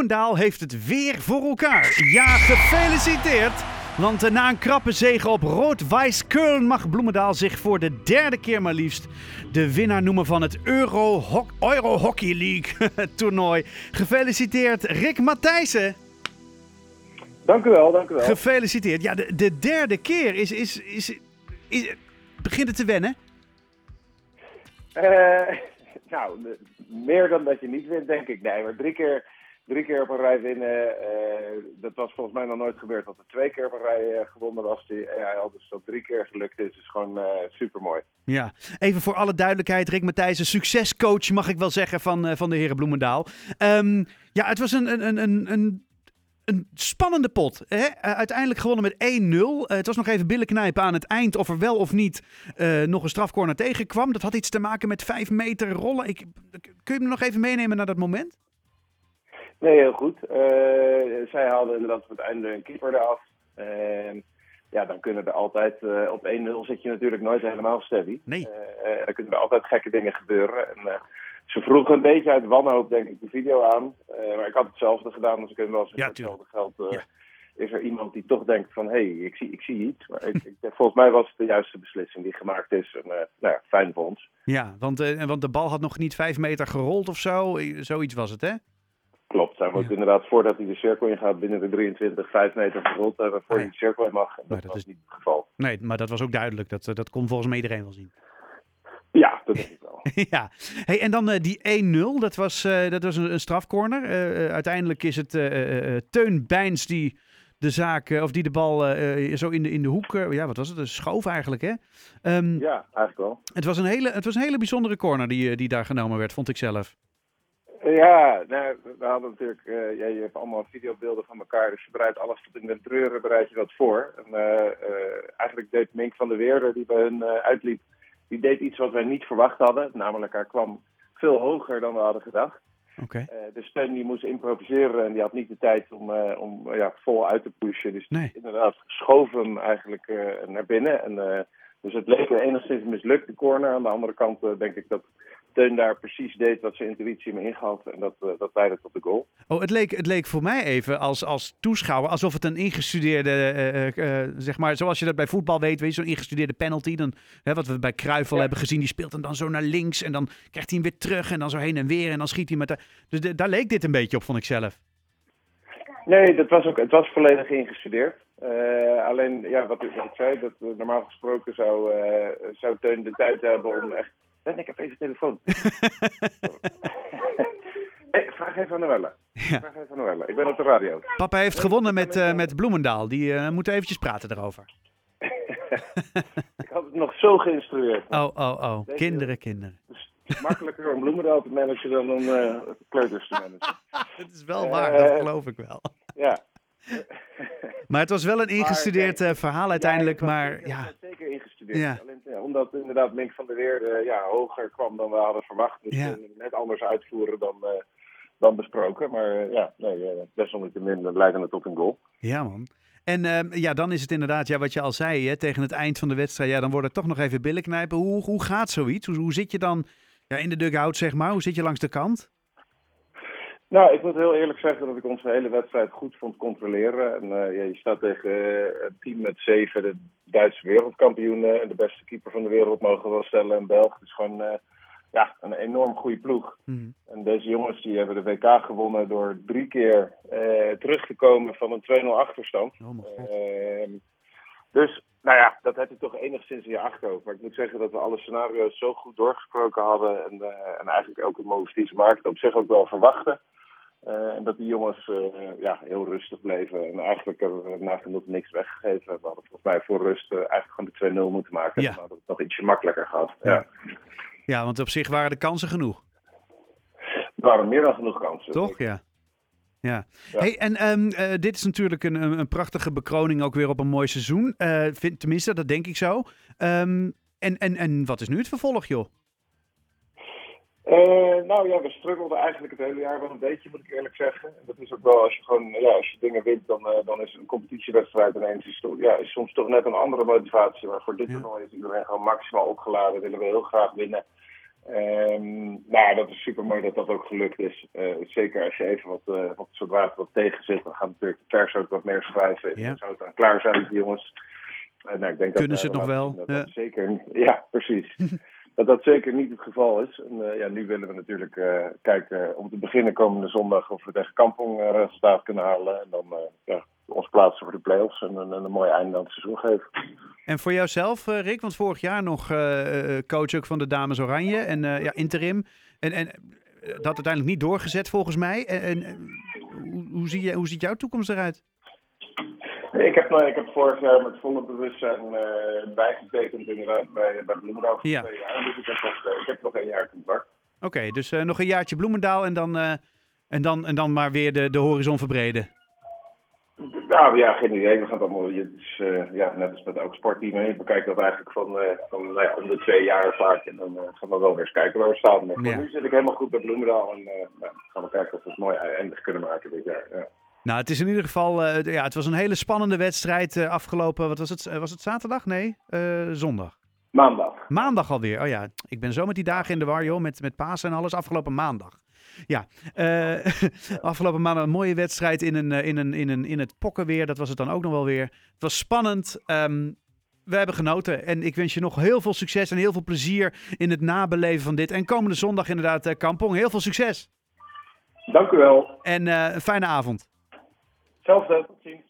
Bloemendaal heeft het weer voor elkaar. Ja, gefeliciteerd! Want eh, na een krappe zege op Rood-Wijs Köln mag Bloemendaal zich voor de derde keer maar liefst de winnaar noemen van het Euro, Euro Hockey League toernooi. Gefeliciteerd Rick Matthijssen. Dank u wel, dank u wel. Gefeliciteerd. Ja, de, de derde keer is, is, is, is, begint het te wennen? Uh, nou, meer dan dat je niet wint, denk ik. Nee, maar drie keer, drie keer op een rij winnen, uh, dat was volgens mij nog nooit gebeurd. Dat er twee keer op een rij uh, gewonnen was. Die, ja, al dus dat drie keer gelukt is, is gewoon super mooi. Ja, even voor alle duidelijkheid, Rick Matthijs, succescoach mag ik wel zeggen van, van de heren Bloemendaal. Um, ja, het was een, een, een, een een spannende pot. Hè? Uiteindelijk gewonnen met 1-0. Uh, het was nog even billen knijpen aan het eind of er wel of niet nog een strafcorner tegenkwam. Dat had iets te maken met 5 meter rollen. Ik, kun je me nog even meenemen naar dat moment? Nee, heel goed. zij haalden inderdaad op het einde een keeper eraf. ja, dan kunnen er altijd... op 1-0 zit je natuurlijk nooit helemaal steady. Nee. dan kunnen er altijd gekke dingen gebeuren. En, ze vroegen een beetje uit wanhoop, denk ik, de video aan. Uh, maar ik had hetzelfde gedaan, dus ik heb wel eens ja, hetzelfde geld. Uh, ja. Is er iemand die toch denkt van, hé, hey, ik, zie, ik zie iets. Maar ik, ik, volgens mij was het de juiste beslissing die gemaakt is. En, uh, nou ja, fijn voor ons. Ja, want, want de bal had nog niet vijf meter gerold of zo. Zoiets was het, hè? Klopt, hij wordt ja. inderdaad voordat hij de cirkel in gaat binnen de 23, 5 meter gerold hebben voor hij de cirkel in mag. En dat, dat was is... niet het geval. Nee, maar dat was ook duidelijk. Dat, dat kon volgens mij iedereen wel zien. Ja, dat denk ik wel. ja, hey, en dan uh, die 1-0, dat was, uh, dat was een, een strafcorner. Uh, uiteindelijk is het Teun Bijns die de zaak, of die de bal zo in de, in de hoek, ja, wat was het? Een schoof eigenlijk, hè? Um, ja, eigenlijk wel. Het was een hele, het was een hele bijzondere corner die, die daar genomen werd, vond ik zelf. Ja, nou, we hadden natuurlijk, ja, je hebt allemaal videobeelden van elkaar, dus je bereidt alles tot in de treuren, bereid je dat voor. En eigenlijk deed Mink van der Weerder, die bij hun uitliep, die deed iets wat wij niet verwacht hadden. Namelijk, hij kwam veel hoger dan we hadden gedacht. Okay. Uh, dus Sven die moest improviseren en die had niet de tijd om, uh, om uh, ja, vol uit te pushen. Dus nee. inderdaad schoof hem eigenlijk naar binnen. En, dus het leek enigszins mislukt, de corner. Aan de andere kant denk ik dat Teun daar precies deed wat zijn intuïtie me ingaf. En dat, uh, dat leidde tot de goal. Oh, het leek, het leek voor mij even als, als toeschouwer alsof het een ingestudeerde, uh, uh, zeg maar, zoals je dat bij voetbal weet, weet je, zo'n ingestudeerde penalty. Dan, hè, wat we bij ja. hebben gezien, die speelt hem dan zo naar links en dan krijgt hij hem weer terug en dan zo heen en weer en dan schiet hij met de... Dus de, daar leek dit een beetje op, vond ik zelf. Nee, dat was ook, het was volledig ingestudeerd. alleen, ja, wat, wat ik zei, dat normaal gesproken zou, zou Teun de tijd hebben om echt Ben, ik heb even telefoon. hey, vraag even aan Noelle. Ja. Vraag even aan Noelle. Ik ben op de radio. Papa heeft nee, gewonnen met, uh, met Bloemendaal. Die uh, moeten eventjes praten daarover. ik had het nog zo geïnstrueerd. Oh, oh, oh. Deze, kinderen, kinderen. Het is makkelijker om Bloemendaal te managen dan om uh, kleuters te managen. dat is wel waar, dat geloof ik wel. Ja. maar het was wel een ingestudeerd maar, verhaal uiteindelijk, ja, maar ja. Zeker ingestudeerd. Ja. Inderdaad Mink van der Weer uh, ja, hoger kwam dan we hadden verwacht. Dus ja. net anders uitvoeren dan, uh, dan besproken. Maar uh, ja, nee, desalniettemin leidde het tot een goal. Ja man. En ja, dan is het inderdaad, ja, wat je al zei, hè, tegen het eind van de wedstrijd, ja, dan wordt het toch nog even billen knijpen. Hoe, hoe gaat zoiets? Hoe, hoe zit je dan ja, in de dugout, zeg maar? Hoe zit je langs de kant? Nou, ik moet heel eerlijk zeggen dat ik onze hele wedstrijd goed vond controleren. En, uh, ja, je staat tegen uh, een team met zeven, de Duitse wereldkampioenen en de beste keeper van de wereld mogen we wel stellen. En België is gewoon uh, ja, een enorm goede ploeg. Mm. En deze jongens die hebben de WK gewonnen door drie keer terug te komen van een 2-0 achterstand. Oh dus nou ja, dat heb je toch enigszins in je achterhoofd. Maar ik moet zeggen dat we alle scenario's zo goed doorgesproken hadden. En, en eigenlijk ook het movies markt op zich ook wel verwachten. Uh, en dat die jongens uh, ja, heel rustig bleven. En eigenlijk hebben we nagenoeg niks weggegeven. We hadden volgens mij voor rust uh, eigenlijk gewoon de 2-0 moeten maken. Ja. Dan hadden het nog ietsje makkelijker gehad. Ja. Ja. ja, want op zich waren de kansen genoeg. Er waren meer dan genoeg kansen. Toch? Ja. Ja. Hey, en um, dit is natuurlijk een, een, prachtige bekroning ook weer op een mooi seizoen. vind, tenminste, dat denk ik zo. Um, en, en, en wat is nu het vervolg, joh? Uh, nou ja, we struggelden eigenlijk het hele jaar wel een beetje, moet ik eerlijk zeggen. Dat is ook wel, als je gewoon, ja, als je dingen wint, dan, uh, dan is een competitiewedstrijd ineens is, ja, is soms toch net een andere motivatie. Maar voor dit Ja. toernooi is iedereen gewoon maximaal opgeladen, willen we heel graag winnen. Ehm, nou, dat is super mooi dat dat ook gelukt is. Uh, zeker als je even wat, uh, wat zodra het wat tegen zit, dan gaan natuurlijk de pers ook wat meer schrijven. Ja. Dan zou het dan klaar zijn, die jongens. Uh, nou, ik denk Kunnen dat, ze het nog wel? Dat, Ja. zeker, ja, precies. dat dat zeker niet het geval is. En, ja, nu willen we natuurlijk kijken om te beginnen komende zondag of we tegen Kampong resultaat kunnen halen. En dan ja, ons plaatsen voor de play-offs en, en, een mooi einde aan het seizoen geven. En voor jouzelf, uh, Rick, want vorig jaar nog uh, coach ook van de Dames Oranje en uh, ja, interim. En, en dat uiteindelijk niet doorgezet volgens mij. En, en hoe, zie je, hoe ziet jouw toekomst eruit? Ik heb, ik heb vorig jaar met volle bewustzijn bijgetekend inderdaad bij, bij Bloemendaal voor Ja. twee jaar. Dus ik heb nog, ik heb nog een jaar contract. Oké, okay, dus nog een jaartje Bloemendaal en dan, en dan, en dan maar weer de, de horizon verbreden. Nou ja, geen idee. We gaan het allemaal, het is, uh, ja, net als met elk sportteam, je bekijkt dat eigenlijk van, uh, van nou om de twee jaar vaak. En dan uh, gaan we wel weer eens kijken waar we staan. Maar Ja. nu zit ik helemaal goed bij Bloemendaal en nou, gaan we kijken of we het mooi eindig kunnen maken dit jaar. Ja. Nou, het is in ieder geval, uh, ja, het was een hele spannende wedstrijd uh, afgelopen, wat was het, uh, was het zaterdag? Nee, zondag. Maandag. Maandag alweer. Oh ja, ik ben zo met die dagen in de war, joh, met, met Pasen en alles. Afgelopen maandag. Ja, afgelopen maandag een mooie wedstrijd in, een, in, een, in, een, in het pokkenweer. Dat was het dan ook nog wel weer. Het was spannend. Um, we hebben genoten. En ik wens je nog heel veel succes en heel veel plezier in het nabeleven van dit. En komende zondag inderdaad, Kampong. Heel veel succes. Dank u wel. En een fijne avond. Zelfde. Tot ziens.